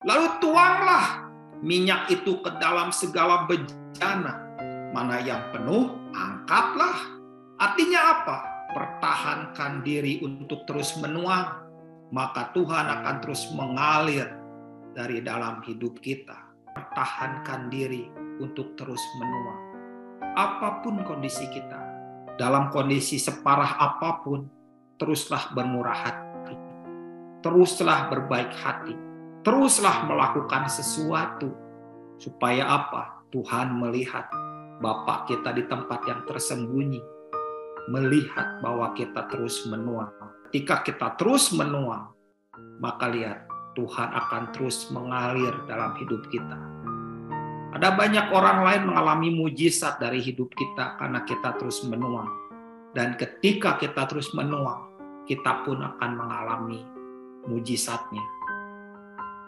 Lalu tuanglah minyak itu ke dalam segala bejana. Mana yang penuh, angkatlah. Artinya apa? Pertahankan diri untuk terus menuang. Maka Tuhan akan terus mengalir dari dalam hidup kita. Pertahankan diri untuk terus menuang. Apa pun kondisi kita, dalam kondisi separah apa pun, teruslah bermurah hati. Teruslah berbaik hati teruslah melakukan sesuatu supaya apa? Tuhan melihat Bapak kita di tempat yang tersembunyi, melihat bahwa kita terus menuang. Ketika kita terus menuang, maka lihat Tuhan akan terus mengalir dalam hidup kita. Ada banyak orang lain mengalami mujizat dari hidup kita karena kita terus menuang. Dan ketika kita terus menuang, kita pun akan mengalami mujizatnya